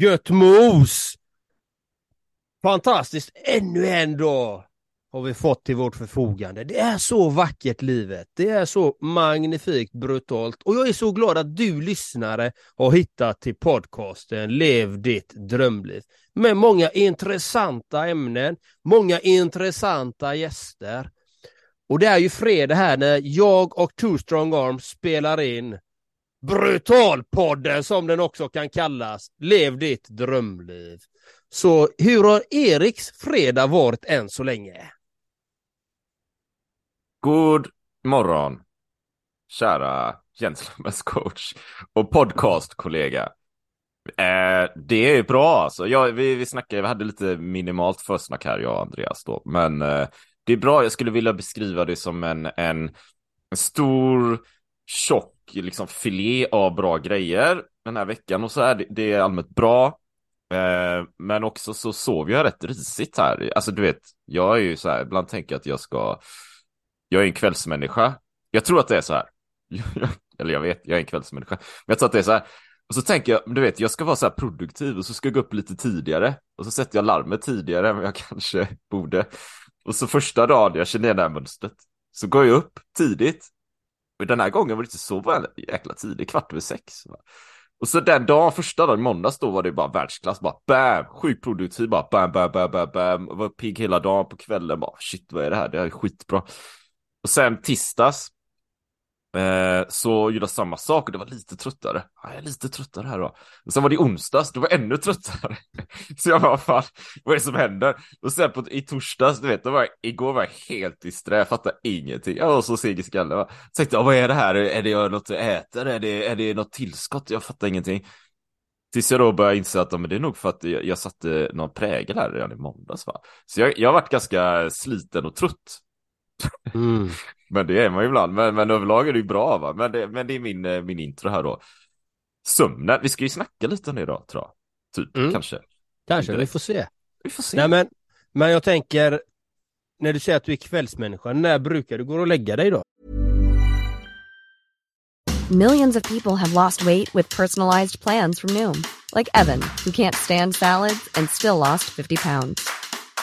Gött mos! Fantastiskt, ännu en dag har vi fått till vårt förfogande. Det är så vackert livet. Det är så magnifikt brutalt och jag är så glad att du lyssnare har hittat till podcasten Lev ditt drömliv med många intressanta ämnen, många intressanta gäster. Och det är ju fredag här när jag och Two Strong Arms spelar in Brutalpodden som den också kan kallas. Lev ditt drömliv. Så hur har Eriks fredag varit än så länge? God morgon, kära coach och podcastkollega. Eh, det är bra alltså. Ja, vi, vi snackade, vi hade lite minimalt försnack här, jag och Andreas då. Men eh, det är bra, jag skulle vilja beskriva det som en, en stor, tjock liksom filé av bra grejer den här veckan och så är det, det är allmänt bra. Eh, men också så sov jag rätt risigt här. Alltså du vet, jag är ju så här, ibland tänker jag att jag ska, jag är en kvällsmänniska. Jag tror att det är så här. Eller jag vet, jag är en kvällsmänniska. Men jag tror att det är så här. Och så tänker jag, du vet, jag ska vara så här produktiv och så ska jag gå upp lite tidigare. Och så sätter jag larmet tidigare än vad jag kanske borde. Och så första dagen jag känner igen det här mönstret. Så går jag upp tidigt och den här gången var det inte så jäkla tidigt, kvart över sex. Va? Och så den dagen, första dagen, måndags då var det bara världsklass, bara bam, sjukt produktiv, bara bam, bam, bam, bam, bam, var pigg hela dagen på kvällen, bara shit vad är det här, det här är skitbra. Och sen tisdags, Eh, så gjorde jag samma sak och det var lite tröttare. Ja, jag är lite tröttare här då. Och sen var det onsdags, då var jag ännu tröttare. så jag bara, fan, vad är det som händer? Och sen på, i torsdags, du vet, då var jag, igår var jag helt disträ, jag fattade ingenting. Jag var så seg i skallen. Jag tänkte, vad är det här? Är det något jag äter? Är det, är det något tillskott? Jag fattar ingenting. Tills jag då började inse att men det är nog för att jag, jag satte någon prägel här redan i måndags. Va? Så jag, jag har varit ganska sliten och trött. Mm. men det är man ju ibland, men, men överlag är det ju bra va. Men det, men det är min, eh, min intro här då. Sömnen, vi ska ju snacka lite om det idag tror jag. Typ, mm. kanske. Kanske, vi får se. Vi får se. Nej, men, men jag tänker, när du säger att du är kvällsmänniska, när brukar du gå och lägga dig då? Millions of people have lost weight with personalized plans from Noom. Like Evan, who can't stand salads and still lost 50 pounds.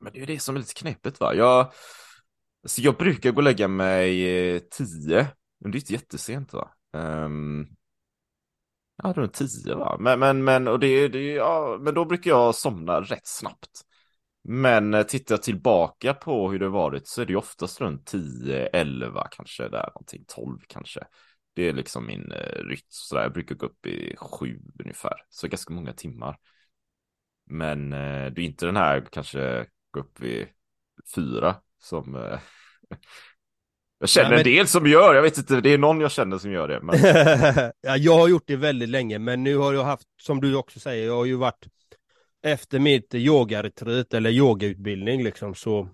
Men det är ju det som är lite knepigt va. Jag, alltså jag brukar gå och lägga mig eh, tio, men det är inte jättesent va. Um, ja, runt tio va. Men, men, men, och det, det, ja, men då brukar jag somna rätt snabbt. Men eh, tittar jag tillbaka på hur det varit så är det oftast runt 10, 11 kanske där någonting, 12 kanske. Det är liksom min eh, rytm sådär. Jag brukar gå upp i sju ungefär, så ganska många timmar. Men eh, det är inte den här kanske upp vid fyra som eh, jag känner ja, men... en del som gör, jag vet inte, det är någon jag känner som gör det. Men... ja, jag har gjort det väldigt länge, men nu har jag haft, som du också säger, jag har ju varit efter mitt yogaretreat eller yogautbildning liksom så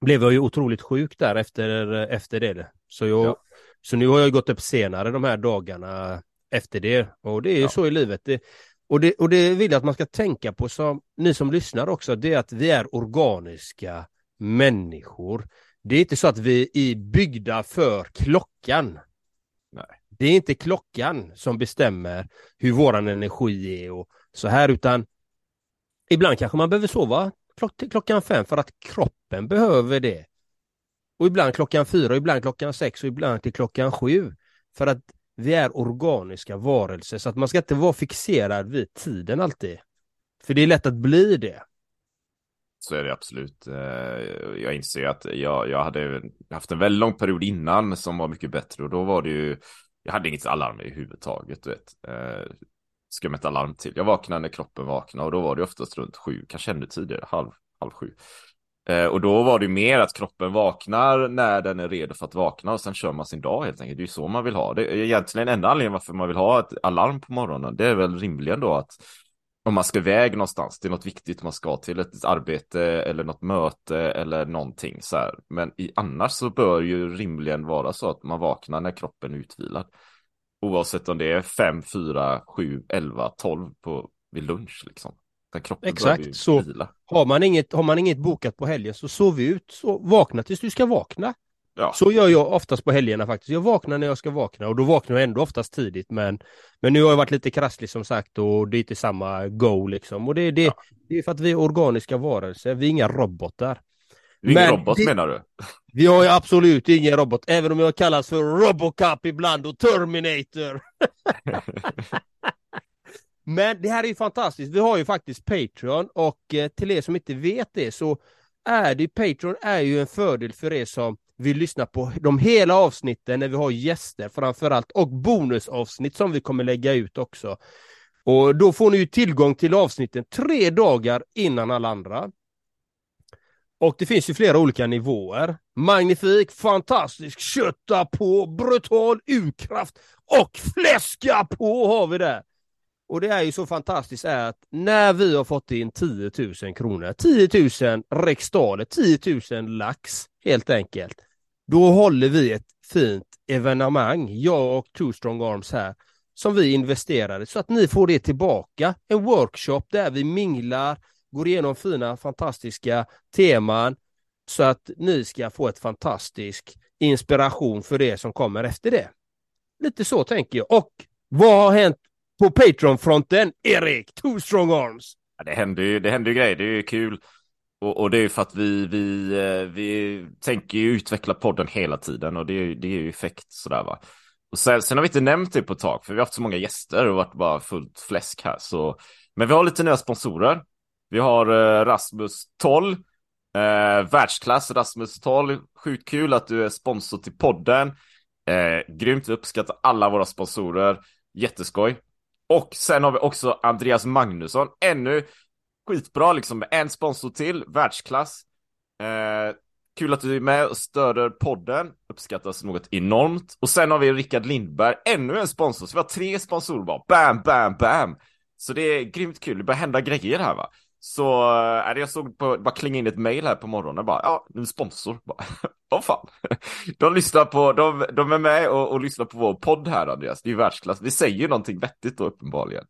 blev jag ju otroligt sjuk där efter, efter det. Så, jag, ja. så nu har jag gått upp senare de här dagarna efter det och det är ju ja. så i livet. Det, och det, och det vill jag att man ska tänka på, som ni som lyssnar också, det är att vi är organiska människor. Det är inte så att vi är byggda för klockan. Nej. Det är inte klockan som bestämmer hur våran energi är och så här, utan ibland kanske man behöver sova klock klockan fem för att kroppen behöver det. Och ibland klockan fyra, ibland klockan sex och ibland till klockan sju. För att vi är organiska varelser så att man ska inte vara fixerad vid tiden alltid. För det är lätt att bli det. Så är det absolut. Eh, jag inser att jag, jag hade haft en väldigt lång period innan som var mycket bättre och då var det ju, jag hade inget alarm i huvudtaget, du vet. Eh, ska med ett alarm till. Jag vaknade när kroppen vaknade och då var det oftast runt sju, kanske ännu tidigare, halv, halv sju. Eh, och då var det mer att kroppen vaknar när den är redo för att vakna och sen kör man sin dag helt enkelt. Det är ju så man vill ha. Det är egentligen enda anledningen varför man vill ha ett alarm på morgonen. Det är väl rimligen då att om man ska iväg någonstans, det är något viktigt man ska till, ett arbete eller något möte eller någonting så här. Men i, annars så bör ju rimligen vara så att man vaknar när kroppen är utvilad. Oavsett om det är 5, 4, 7, 11, 12 på, vid lunch liksom. Kroppen Exakt, så vila. har man, inget, har man inget bokat på helgen så sov ut, så vakna tills du ska vakna. Ja. Så gör jag oftast på helgerna faktiskt. Jag vaknar när jag ska vakna och då vaknar jag ändå oftast tidigt men Men nu har jag varit lite krasslig som sagt och det är inte samma go liksom och det, det, ja. det är för att vi är organiska varelser, vi är inga robotar. Du är ingen robot det, menar du? Vi har ju absolut ingen robot, även om jag kallas för Robocop ibland och Terminator. Men det här är ju fantastiskt. Vi har ju faktiskt Patreon och eh, till er som inte vet det så är det Patreon är ju en fördel för er som vill lyssna på de hela avsnitten när vi har gäster framförallt och bonusavsnitt som vi kommer lägga ut också. Och då får ni ju tillgång till avsnitten tre dagar innan alla andra. Och det finns ju flera olika nivåer. Magnifik, fantastisk, kötta på, brutal, urkraft och fläska på har vi där. Och det är ju så fantastiskt är att när vi har fått in 10 000 kronor, 10 000 riksdaler, 10 000 lax helt enkelt. Då håller vi ett fint evenemang, jag och Two Strong Arms här, som vi investerade så att ni får det tillbaka. En workshop där vi minglar, går igenom fina fantastiska teman så att ni ska få ett fantastisk inspiration för det som kommer efter det. Lite så tänker jag. Och vad har hänt på Patreon-fronten, Erik? Two strong arms. Ja, det händer ju, det händer ju grejer, det är ju kul. Och, och, det är ju för att vi, vi, eh, vi tänker ju utveckla podden hela tiden och det är, det är ju effekt sådär va. Och sen, sen har vi inte nämnt det på ett tag för vi har haft så många gäster och varit bara fullt fläsk här så. Men vi har lite nya sponsorer. Vi har eh, Rasmus 12, eh, världsklass Rasmus 12. Sjukt kul att du är sponsor till podden. Eh, grymt, vi uppskattar alla våra sponsorer. Jätteskoj. Och sen har vi också Andreas Magnusson, ännu skitbra liksom med en sponsor till, världsklass. Eh, kul att du är med och stöder podden, uppskattas något enormt. Och sen har vi Rickard Lindberg, ännu en sponsor, så vi har tre sponsorer bara, bam, bam, bam. Så det är grymt kul, det börjar hända grejer här va. Så äh, jag såg på, bara klinga in ett mail här på morgonen bara, ja, nu sponsor. Åh fan. De lyssnar på, de, de är med och, och lyssnar på vår podd här Andreas, det är ju världsklass. Vi säger ju någonting vettigt då uppenbarligen.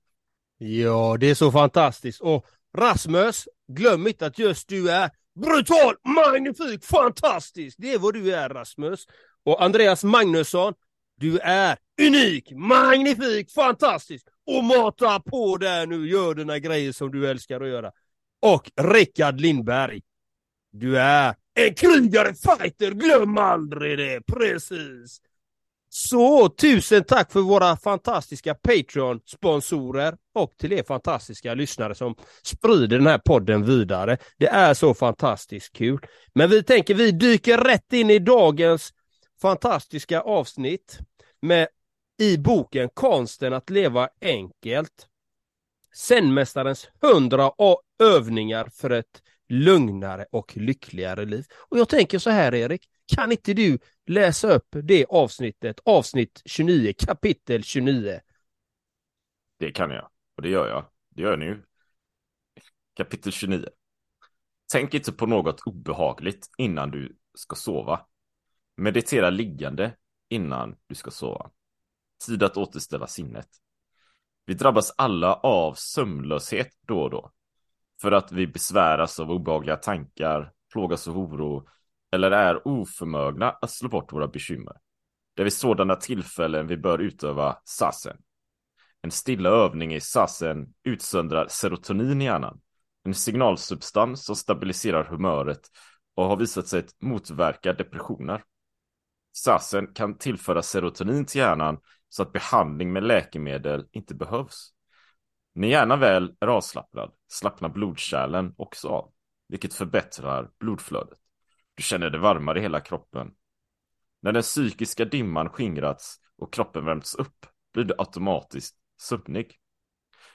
Ja, det är så fantastiskt. Och Rasmus, glöm inte att just du är brutal, magnifik, fantastisk. Det är vad du är Rasmus. Och Andreas Magnusson, du är unik, magnifik, fantastisk och mata på där nu, gör dina grejer som du älskar att göra. Och Rickard Lindberg, du är en krigare, fighter, glöm aldrig det, precis. Så tusen tack för våra fantastiska Patreon-sponsorer och till er fantastiska lyssnare som sprider den här podden vidare. Det är så fantastiskt kul. Men vi tänker vi dyker rätt in i dagens fantastiska avsnitt med i boken Konsten att leva enkelt. Zenmästarens hundra övningar för ett lugnare och lyckligare liv. Och jag tänker så här Erik, kan inte du läsa upp det avsnittet, avsnitt 29, kapitel 29? Det kan jag, och det gör jag. Det gör jag nu. Kapitel 29. Tänk inte på något obehagligt innan du ska sova. Meditera liggande innan du ska sova. Tid att återställa sinnet. Vi drabbas alla av sömnlöshet då och då. För att vi besväras av obehagliga tankar, plågas av oro eller är oförmögna att slå bort våra bekymmer. Det är vid sådana tillfällen vi bör utöva sassen. En stilla övning i sassen utsöndrar serotonin i hjärnan, en signalsubstans som stabiliserar humöret och har visat sig motverka depressioner. Sassen kan tillföra serotonin till hjärnan så att behandling med läkemedel inte behövs. När hjärnan väl är avslappnad slappnar blodkärlen också av. vilket förbättrar blodflödet. Du känner det varmare i hela kroppen. När den psykiska dimman skingrats och kroppen värmts upp blir du automatiskt sömnig.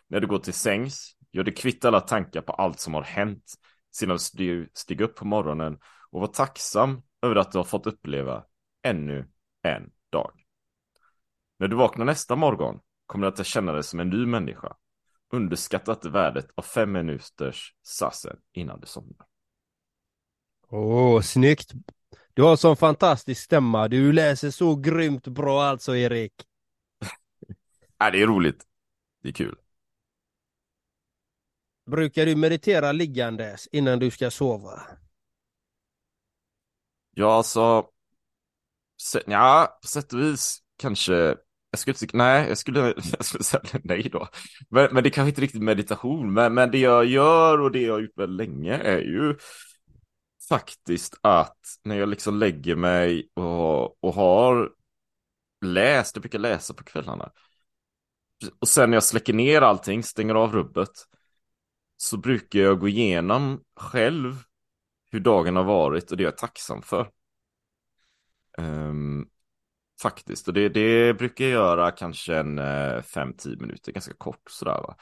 När du går till sängs gör du kvitt alla tankar på allt som har hänt sedan du steg upp på morgonen och var tacksam över att du har fått uppleva ännu en dag. När du vaknar nästa morgon kommer du att känna dig som en ny människa. Underskatta inte värdet av fem minuters sassen innan du somnar. Åh, oh, snyggt! Du har en sån fantastisk stämma. Du läser så grymt bra alltså, Erik. Nej, det är roligt. Det är kul. Brukar du meditera liggandes innan du ska sova? Ja, alltså. Ja, på sätt och vis kanske. Jag skulle inte, nej, jag skulle, jag skulle säga nej då. Men, men det kanske inte riktigt meditation. Men, men det jag gör och det jag har gjort väldigt länge är ju faktiskt att när jag liksom lägger mig och, och har läst, jag brukar läsa på kvällarna. Och sen när jag släcker ner allting, stänger av rubbet. Så brukar jag gå igenom själv hur dagen har varit och det jag är tacksam för. Um, faktiskt, och det, det brukar jag göra kanske en eh, 5-10 minuter, ganska kort sådär va.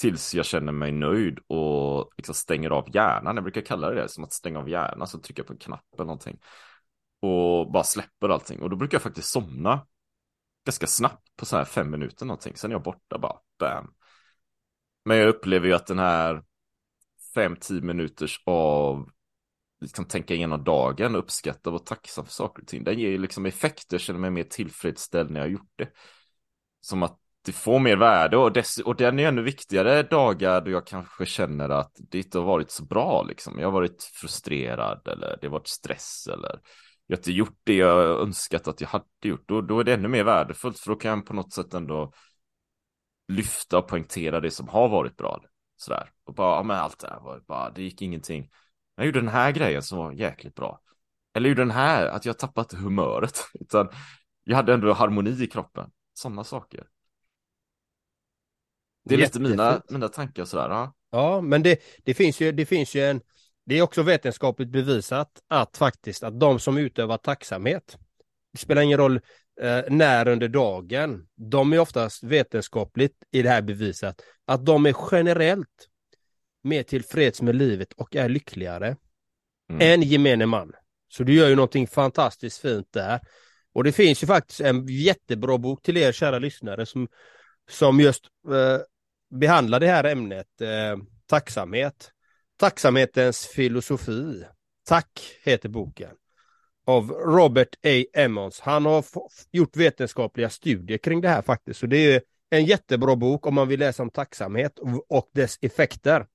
Tills jag känner mig nöjd och liksom stänger av hjärnan. Jag brukar kalla det, det som att stänga av hjärnan, så trycker jag på en knapp eller någonting. Och bara släpper allting. Och då brukar jag faktiskt somna ganska snabbt på så här fem minuter någonting. Sen är jag borta bara, bam. Men jag upplever ju att den här fem, tio minuters av liksom tänka igenom dagen och uppskatta och vara tacksam för saker och ting. Den ger ju liksom effekter, känner mig mer tillfredsställd när jag har gjort det. Som att det får mer värde och, dess, och den är ännu viktigare dagar då jag kanske känner att det inte har varit så bra liksom. Jag har varit frustrerad eller det har varit stress eller jag har inte gjort det jag önskat att jag hade gjort. Då, då är det ännu mer värdefullt för då kan jag på något sätt ändå lyfta och poängtera det som har varit bra. Sådär. Och bara, ja men allt det här var bara, det gick ingenting. Jag gjorde den här grejen som var jäkligt bra. Eller gjorde den här, att jag tappat humöret. Utan jag hade ändå harmoni i kroppen. Sådana saker. Det är lite mina, mina tankar sådär. Ja, ja men det, det, finns ju, det finns ju en, det är också vetenskapligt bevisat att faktiskt att de som utövar tacksamhet, det spelar ingen roll eh, när under dagen, de är oftast vetenskapligt i det här bevisat att de är generellt mer tillfreds med livet och är lyckligare mm. än gemene man. Så du gör ju någonting fantastiskt fint där. Och det finns ju faktiskt en jättebra bok till er kära lyssnare som, som just eh, behandlar det här ämnet, eh, tacksamhet. Tacksamhetens filosofi. Tack heter boken. Av Robert A. Emmons. Han har gjort vetenskapliga studier kring det här faktiskt. Så det är en jättebra bok om man vill läsa om tacksamhet och dess effekter.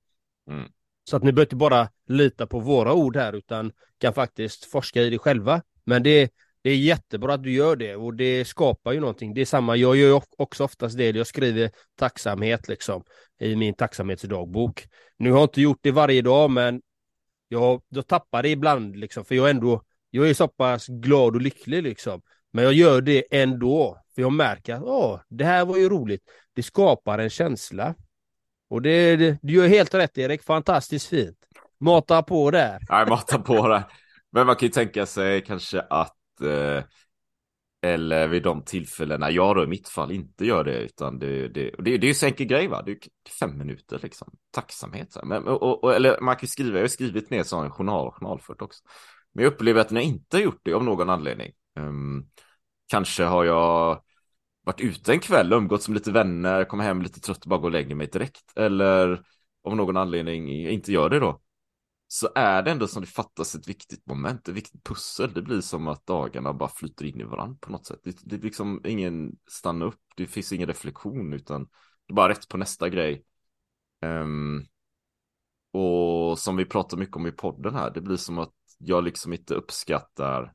Mm. Så att ni behöver inte bara lita på våra ord här utan kan faktiskt forska i det själva. Men det, det är jättebra att du gör det och det skapar ju någonting. Det är samma, jag gör också oftast det, jag skriver tacksamhet liksom i min tacksamhetsdagbok. Nu har jag inte gjort det varje dag men jag, jag tappar det ibland liksom för jag är ändå, jag är så pass glad och lycklig liksom. Men jag gör det ändå, för jag märker att åh, det här var ju roligt. Det skapar en känsla. Och det, det, du gör helt rätt Erik, fantastiskt fint. Mata på där. Nej, mata på där. Men man kan ju tänka sig kanske att eh, eller vid de tillfällena jag då i mitt fall inte gör det utan det, det, det, det är ju så enkel grej va, det är fem minuter liksom, tacksamhet. Så Men, och, och, eller man kan skriva, jag har skrivit ner sån journal, journalfört också. Men jag upplever att när jag inte har gjort det av någon anledning, um, kanske har jag varit ute en kväll, umgåtts med lite vänner, kommer hem lite trött och bara går och lägger mig direkt. Eller av någon anledning inte gör det då. Så är det ändå som det fattas ett viktigt moment, ett viktigt pussel. Det blir som att dagarna bara flyter in i varandra på något sätt. Det, det är liksom ingen stanna upp, det finns ingen reflektion utan det är bara rätt på nästa grej. Um, och som vi pratar mycket om i podden här, det blir som att jag liksom inte uppskattar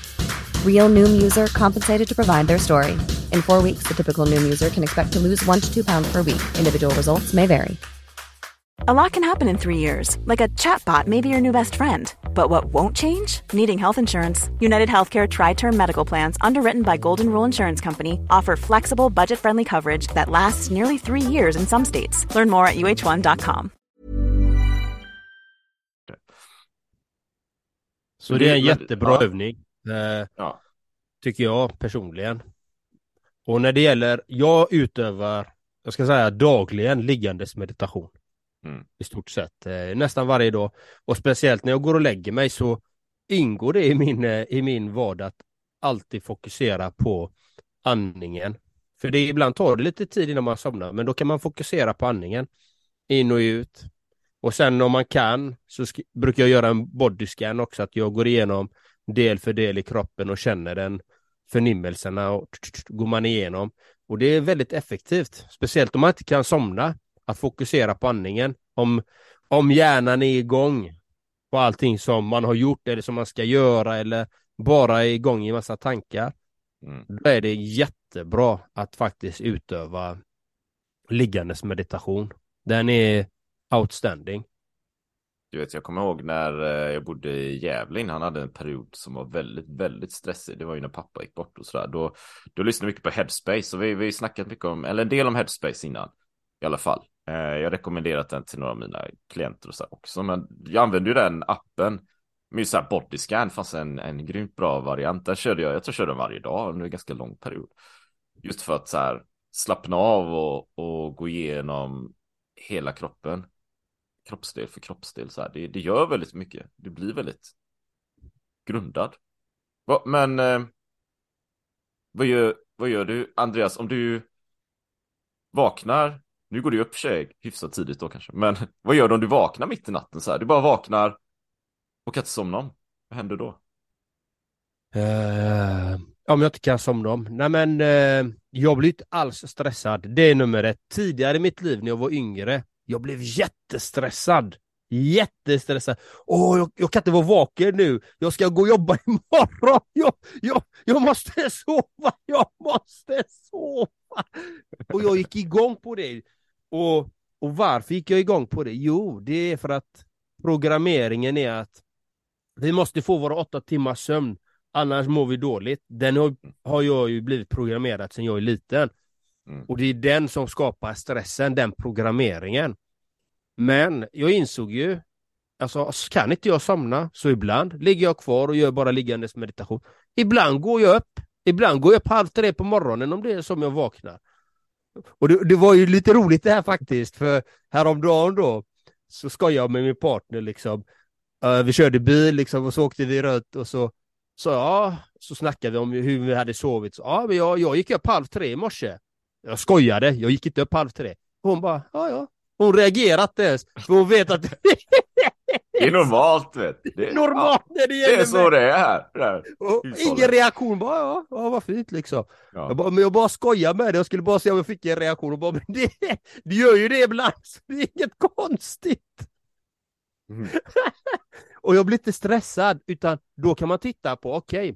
Real Noom user compensated to provide their story. In four weeks, the typical Noom user can expect to lose one to two pounds per week. Individual results may vary. A lot can happen in three years, like a chatbot may be your new best friend. But what won't change? Needing health insurance. United Healthcare Tri Term Medical Plans, underwritten by Golden Rule Insurance Company, offer flexible, budget friendly coverage that lasts nearly three years in some states. Learn more at uh1.com. Så det är en Men- jättebra ja. övning. Eh, Ja. tycker jag personligen. Och när det gäller, jag utövar, jag ska säga dagligen liggandes meditation. Mm. I stort sett, eh, nästan varje dag. Och speciellt när jag går och lägger mig så ingår det i min, eh, i min vardag att alltid fokusera på andningen. För det ibland tar det lite tid innan man somnar, men då kan man fokusera på andningen. In och ut. Och sen om man kan så brukar jag göra en bodyscan också, att jag går igenom del för del i kroppen och känner den förnimmelserna och går man igenom. Och det är väldigt effektivt, speciellt om man inte kan somna, att fokusera på andningen. Om, om hjärnan är igång på allting som man har gjort eller som man ska göra eller bara är igång i massa tankar. Mm. Då är det jättebra att faktiskt utöva liggandes meditation. Den är outstanding. Du vet, jag kommer ihåg när eh, jag bodde i Gävle innan. Han hade en period som var väldigt, väldigt stressig. Det var ju när pappa gick bort och sådär. Då, då lyssnade jag mycket på Headspace och vi, vi snackat mycket om, eller en del om Headspace innan. I alla fall. Eh, jag har rekommenderat den till några av mina klienter och så också. Men jag använde ju den appen. Med så här bodyscan fanns en, en grymt bra variant. Den körde jag, jag tror jag körde den varje dag under en ganska lång period. Just för att så här slappna av och, och gå igenom hela kroppen kroppsdel för kroppsdel så här. Det, det gör väldigt mycket. Det blir väldigt grundad. Va, men eh, vad, gör, vad gör du, Andreas, om du vaknar, nu går du upp för sig hyfsat tidigt då kanske, men vad gör du om du vaknar mitt i natten så här? Du bara vaknar och kan inte somna om. Vad händer då? Uh, om jag inte kan somna om. Nej men uh, jag blir inte alls stressad. Det är nummer ett. Tidigare i mitt liv när jag var yngre, jag blev jättestressad. Jättestressad. Åh, jag, jag kan inte vara vaken nu. Jag ska gå och jobba imorgon. Jag, jag, jag måste sova. Jag måste sova. Och jag gick igång på det. Och, och varför gick jag igång på det? Jo, det är för att programmeringen är att vi måste få våra åtta timmars sömn. Annars mår vi dåligt. Den har, har jag ju blivit programmerad sedan jag är liten. Mm. Och det är den som skapar stressen, den programmeringen. Men jag insåg ju, alltså kan inte jag somna så ibland ligger jag kvar och gör bara liggandes meditation. Ibland går jag upp, ibland går jag upp halv tre på morgonen om det är som jag vaknar. Och det, det var ju lite roligt det här faktiskt, för häromdagen då så skojade jag med min partner liksom. Uh, vi körde bil liksom och så åkte vi runt och så så ja, så snackade vi om hur vi hade sovit. Så, ja, men jag, jag gick upp halv tre i morse. Jag skojade, jag gick inte upp halv tre. Hon bara, ja ja. Hon reagerar inte ens, för hon vet att Det är normalt vet du. det är normalt när det gäller det är så mig. det är här. Ingen reaktion, bara ja, ja vad fint liksom. Ja. Jag bara, men jag bara skojar med det, jag skulle bara se om jag fick en reaktion och bara, men det, det gör ju det ibland, så det är inget konstigt. Mm. och jag blir inte stressad, utan då kan man titta på, okej,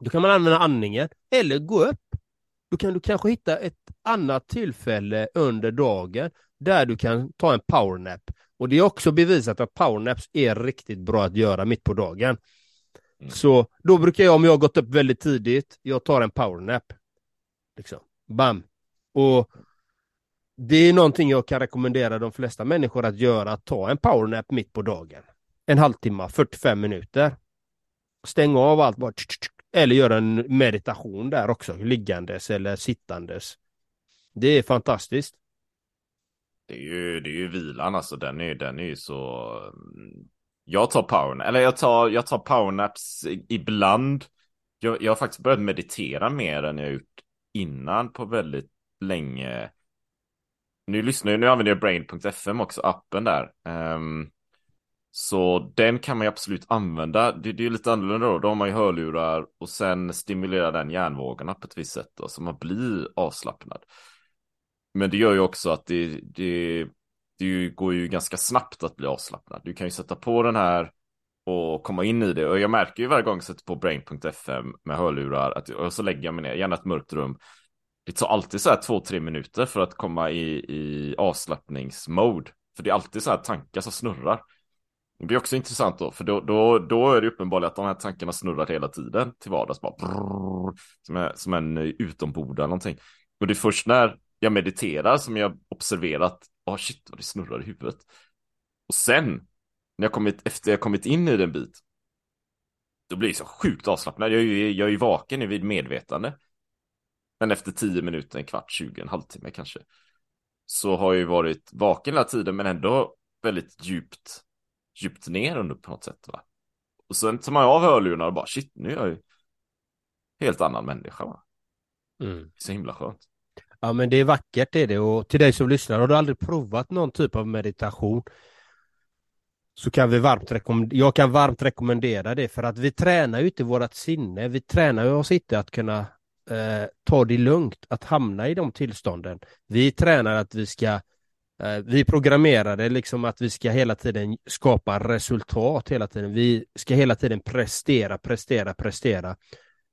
då kan man använda andningen, eller gå upp. Då kan du kanske hitta ett annat tillfälle under dagen där du kan ta en powernap. Och det är också bevisat att powernaps är riktigt bra att göra mitt på dagen. Mm. Så då brukar jag, om jag har gått upp väldigt tidigt, jag tar en powernap. Liksom. Bam! Och det är någonting jag kan rekommendera de flesta människor att göra, att ta en powernap mitt på dagen. En halvtimme, 45 minuter. Stäng av allt bara, eller göra en meditation där också, liggandes eller sittandes. Det är fantastiskt. Det är ju, det är ju vilan alltså, den är, den är ju så... Mm. Jag tar powernaps, eller jag tar, jag tar powernaps ibland. Jag, jag har faktiskt börjat meditera mer än jag gjort innan på väldigt länge. Nu lyssnar jag, nu använder jag brain.fm också, appen där. Um, så den kan man ju absolut använda. Det, det är ju lite annorlunda då. Då har man ju hörlurar och sen stimulerar den hjärnvågorna på ett visst sätt då, så man blir avslappnad. Men det gör ju också att det, det, det går ju ganska snabbt att bli avslappnad. Du kan ju sätta på den här och och komma in i det. Och jag märker ju varje gång jag sätter på brain.fm med hörlurar att, och så lägger jag mig ner, gärna ett mörkt rum. Det tar alltid så här två, tre minuter för att komma i, i avslappningsmode. För det är alltid så här tankar som snurrar. Det blir också intressant då, för då, då, då är det uppenbart att de här tankarna snurrar hela tiden till vardags. Bara brrr, som, är, som en eh, utomborda någonting. Och det är först när jag mediterar som jag observerat, åh ah, oh shit vad det snurrar i huvudet. Och sen, när jag kommit, efter jag kommit in i den bit, då blir jag så sjukt avslappnad. Jag är ju, jag är ju vaken vid medvetande. Men efter tio minuter, en kvart, tjugo, en halvtimme kanske. Så har jag ju varit vaken hela tiden men ändå väldigt djupt, djupt ner under på något sätt. Va? Och sen tar man av hörlurarna och bara shit, nu är jag ju helt annan människa. Va? Mm. Så himla skönt. Ja men det är vackert det är det och till dig som lyssnar, har du aldrig provat någon typ av meditation så kan vi varmt rekommendera, jag kan varmt rekommendera det för att vi tränar ju inte vårat sinne, vi tränar ju oss inte att kunna eh, ta det lugnt, att hamna i de tillstånden. Vi tränar att vi ska, Eh, vi programmerade liksom att vi ska hela tiden skapa resultat hela tiden. Vi ska hela tiden prestera, prestera, prestera.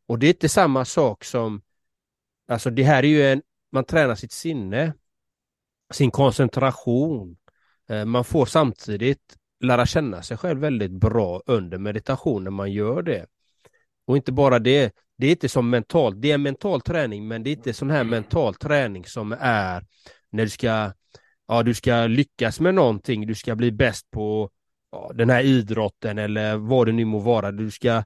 Och det är inte samma sak som, alltså det här är ju en, man tränar sitt sinne, sin koncentration. Eh, man får samtidigt lära känna sig själv väldigt bra under meditation när man gör det. Och inte bara det, det är inte som mentalt, det är mental träning men det är inte sån här mental träning som är när du ska, ja du ska lyckas med någonting, du ska bli bäst på ja, den här idrotten eller vad det nu må vara, du ska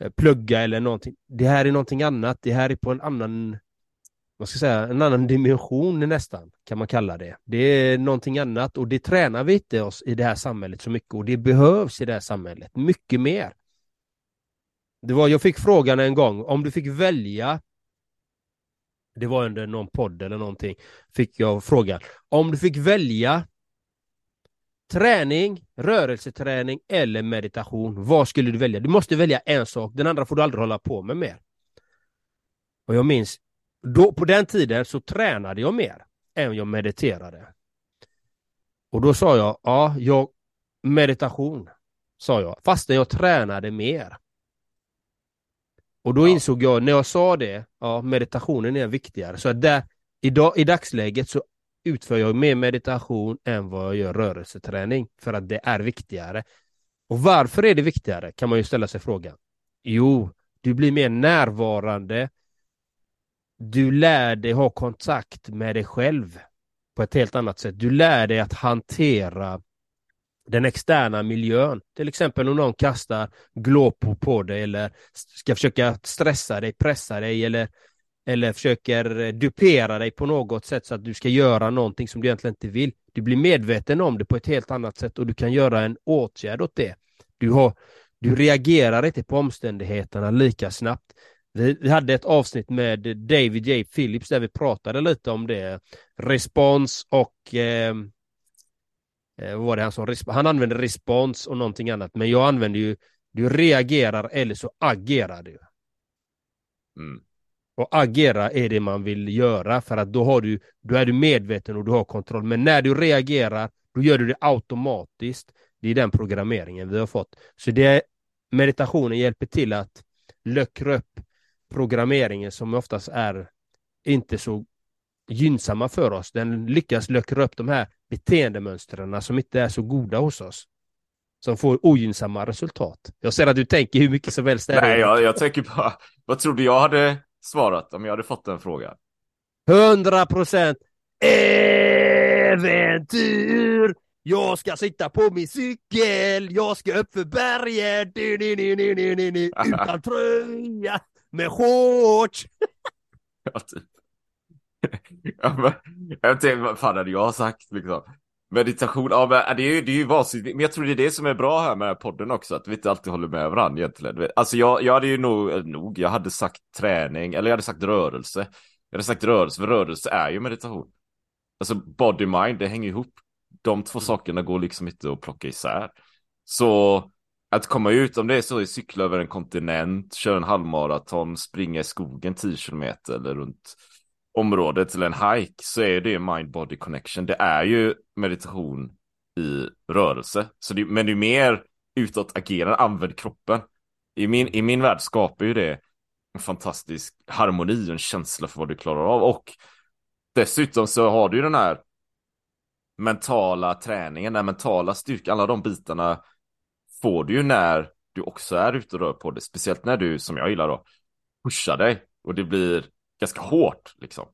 eh, plugga eller någonting. Det här är någonting annat, det här är på en annan vad ska jag säga, en annan dimension nästan, kan man kalla det. Det är någonting annat och det tränar vi inte oss i det här samhället så mycket och det behövs i det här samhället mycket mer. Det var, jag fick frågan en gång, om du fick välja det var under någon podd eller någonting, fick jag frågan. Om du fick välja träning, rörelseträning eller meditation, vad skulle du välja? Du måste välja en sak, den andra får du aldrig hålla på med mer. Och jag minns, då, på den tiden så tränade jag mer än jag mediterade. Och då sa jag, ja, jag, meditation, sa jag, fastän jag tränade mer. Och då ja. insåg jag, när jag sa det, ja, meditationen är viktigare. Så där, idag, i dagsläget så utför jag mer meditation än vad jag gör rörelseträning, för att det är viktigare. Och varför är det viktigare, kan man ju ställa sig frågan. Jo, du blir mer närvarande, du lär dig ha kontakt med dig själv på ett helt annat sätt. Du lär dig att hantera den externa miljön. Till exempel om någon kastar glåpor på dig eller ska försöka stressa dig, pressa dig eller, eller försöker eh, dupera dig på något sätt så att du ska göra någonting som du egentligen inte vill. Du blir medveten om det på ett helt annat sätt och du kan göra en åtgärd åt det. Du, har, du reagerar inte på omständigheterna lika snabbt. Vi, vi hade ett avsnitt med David J. Phillips där vi pratade lite om det. Respons och eh, eh, vad var det han sa? Han använde respons och någonting annat, men jag använder ju du reagerar eller så agerar du. Mm. Och agera är det man vill göra för att då, har du, då är du medveten och du har kontroll. Men när du reagerar, då gör du det automatiskt. Det är den programmeringen vi har fått. Så det meditationen hjälper till att luckra upp programmeringen som oftast är inte så gynnsamma för oss. Den lyckas luckra upp de här beteendemönstren som inte är så goda hos oss. Som får ogynnsamma resultat. Jag ser att du tänker hur mycket som helst. Nej, jag, jag tänker bara, vad trodde jag hade svarat om jag hade fått den frågan? 100 procent äventyr! Jag ska sitta på min cykel, jag ska upp för berget, utan tröja med shorts. ja, typ. ja, men, jag tänkte, vad fan hade jag sagt liksom? Meditation, ja men det är ju, det är ju vansinnigt, men jag tror det är det som är bra här med podden också, att vi inte alltid håller med varandra egentligen. Alltså jag, jag hade ju nog, nog, jag hade sagt träning, eller jag hade sagt rörelse. Jag hade sagt rörelse, för rörelse är ju meditation. Alltså body mind, det hänger ihop. De två sakerna går liksom inte att plocka isär. Så att komma ut, om det är så, i cykla över en kontinent, köra en halvmaraton, springa i skogen 10 kilometer eller runt området eller en hike så är det mind-body connection. Det är ju meditation i rörelse. Så det, men det är mer utåtagerande, använd kroppen. I min, I min värld skapar ju det en fantastisk harmoni och en känsla för vad du klarar av och dessutom så har du ju den här mentala träningen, den mentala styrkan, alla de bitarna får du ju när du också är ute och rör på dig, speciellt när du, som jag gillar då, pushar dig och det blir ganska hårt liksom.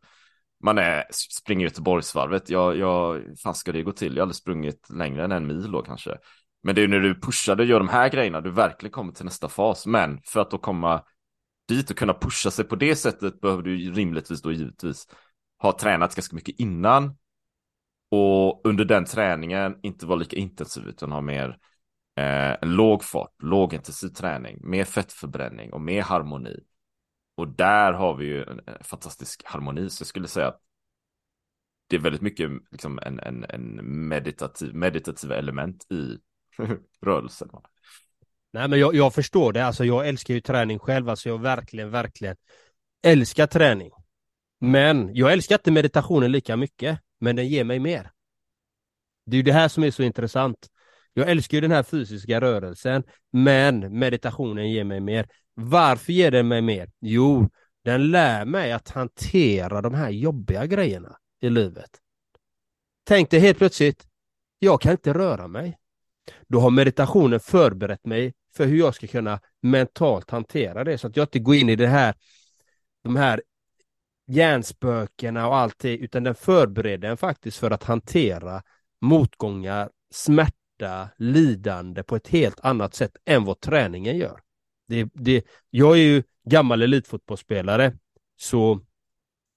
Man är, springer Göteborgsvarvet, jag, jag, fan ska det gå till? Jag har aldrig sprungit längre än en mil då kanske. Men det är när du pushar och gör de här grejerna du verkligen kommer till nästa fas. Men för att då komma dit och kunna pusha sig på det sättet behöver du rimligtvis då givetvis ha tränat ganska mycket innan och under den träningen inte vara lika intensiv utan ha mer eh, låg fart, lågintensiv träning, mer fettförbränning och mer harmoni. Och där har vi ju en, fantastisk harmoni, så jag skulle säga att det är väldigt mycket liksom en, en, en meditativ, meditativa element i rörelsen. Nej men jag, jag förstår det, alltså jag älskar ju träning själv, alltså jag verkligen, verkligen älskar träning. Men jag älskar inte meditationen lika mycket, men den ger mig mer. Det är ju det här som är så intressant. Jag älskar ju den här fysiska rörelsen, men meditationen ger mig mer. Varför ger den mig mer? Jo, den lär mig att hantera de här jobbiga grejerna i livet. Tänk dig helt plötsligt, jag kan inte röra mig. Då har meditationen förberett mig för hur jag ska kunna mentalt hantera det så att jag inte går in i det här de här hjärnspökena och allt det, utan den förbereder en faktiskt för att hantera motgångar, smärta, lidande på ett helt annat sätt än vad träningen gör. Det, det, jag är ju gammal elitfotbollsspelare, så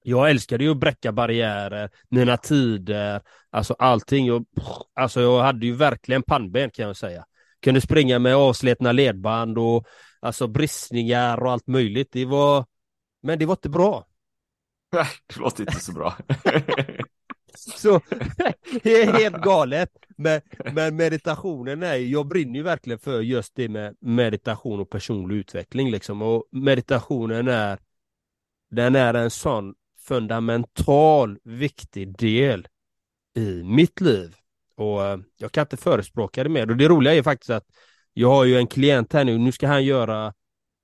jag älskade ju att bräcka barriärer, mina tider, alltså allting. Jag, alltså jag hade ju verkligen pannben kan jag säga. Kunde springa med avsletna ledband och alltså bristningar och allt möjligt. Det var, men det var inte bra. Nej, det låter inte så bra. så det är helt galet. Men, men meditationen är, jag brinner ju verkligen för just det med meditation och personlig utveckling liksom. Och meditationen är, den är en sån fundamental viktig del i mitt liv. Och eh, jag kan inte förespråka det mer. Och det roliga är faktiskt att jag har ju en klient här nu, nu ska han göra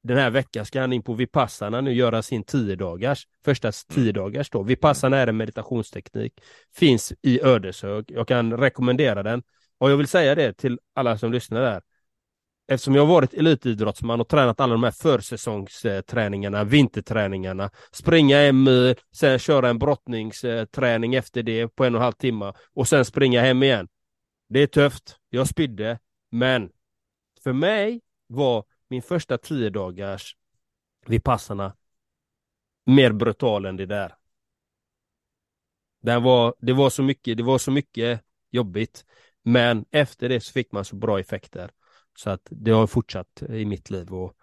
den här veckan ska han in på Vipassana nu göra sin tio dagars, första tio dagars då. Vipassana är en meditationsteknik, finns i Ödeshög. Jag kan rekommendera den. Och jag vill säga det till alla som lyssnar där. Eftersom jag har varit elitidrottsman och tränat alla de här försäsongsträningarna, vinterträningarna, springa en mil, sen köra en brottningsträning efter det på en och en halv timme och sen springa hem igen. Det är tufft, jag spydde, men för mig var min första tio dagars Vipassana mer brutal än det där. Den var, det var så mycket, det var så mycket jobbigt. Men efter det så fick man så bra effekter. Så att det har fortsatt i mitt liv. Och,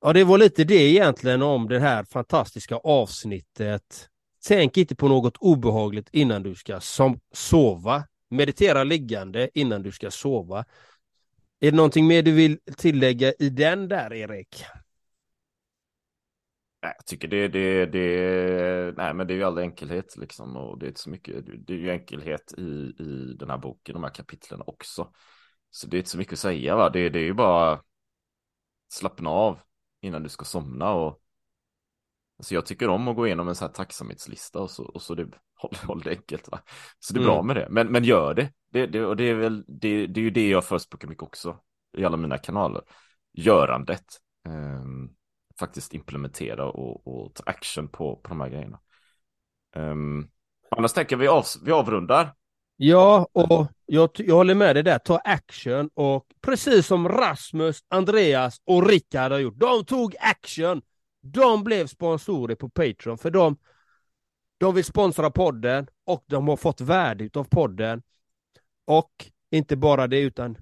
ja, det var lite det egentligen om det här fantastiska avsnittet. Tänk inte på något obehagligt innan du ska som, sova. Meditera liggande innan du ska sova. Är det någonting mer du vill tillägga i den där, Erik? Jag tycker det, det, det, nej men det är ju all enkelhet liksom och det är inte så mycket, det är ju enkelhet i, i den här boken, de här kapitlen också. Så det är inte så mycket att säga va, det, det är ju bara slappna av innan du ska somna och Alltså jag tycker om att gå igenom en sån här tacksamhetslista och så, och så det, håll, håll det enkelt va. Så det är mm. bra med det, men, men gör det. Det, det, och det är väl, det, det är ju det jag förespråkar mycket också i alla mina kanaler. Görandet. Um, faktiskt implementera och, och, ta action på, på de här grejerna. Um, annars tänker vi, av, vi avrundar. Ja, och jag, jag håller med dig där. Ta action och precis som Rasmus, Andreas och Rickard har gjort. De tog action. De blev sponsorer på Patreon för de, de vill sponsra podden och de har fått värde av podden. Och inte bara det utan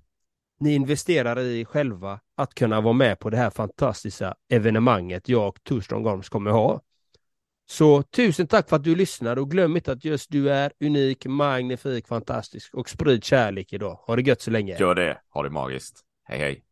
ni investerar i själva att kunna vara med på det här fantastiska evenemanget jag och Torström Gorms kommer ha. Så tusen tack för att du lyssnade och glöm inte att just du är unik, magnifik, fantastisk och sprid kärlek idag. Ha det gött så länge. Gör det. Ha det magiskt. Hej hej.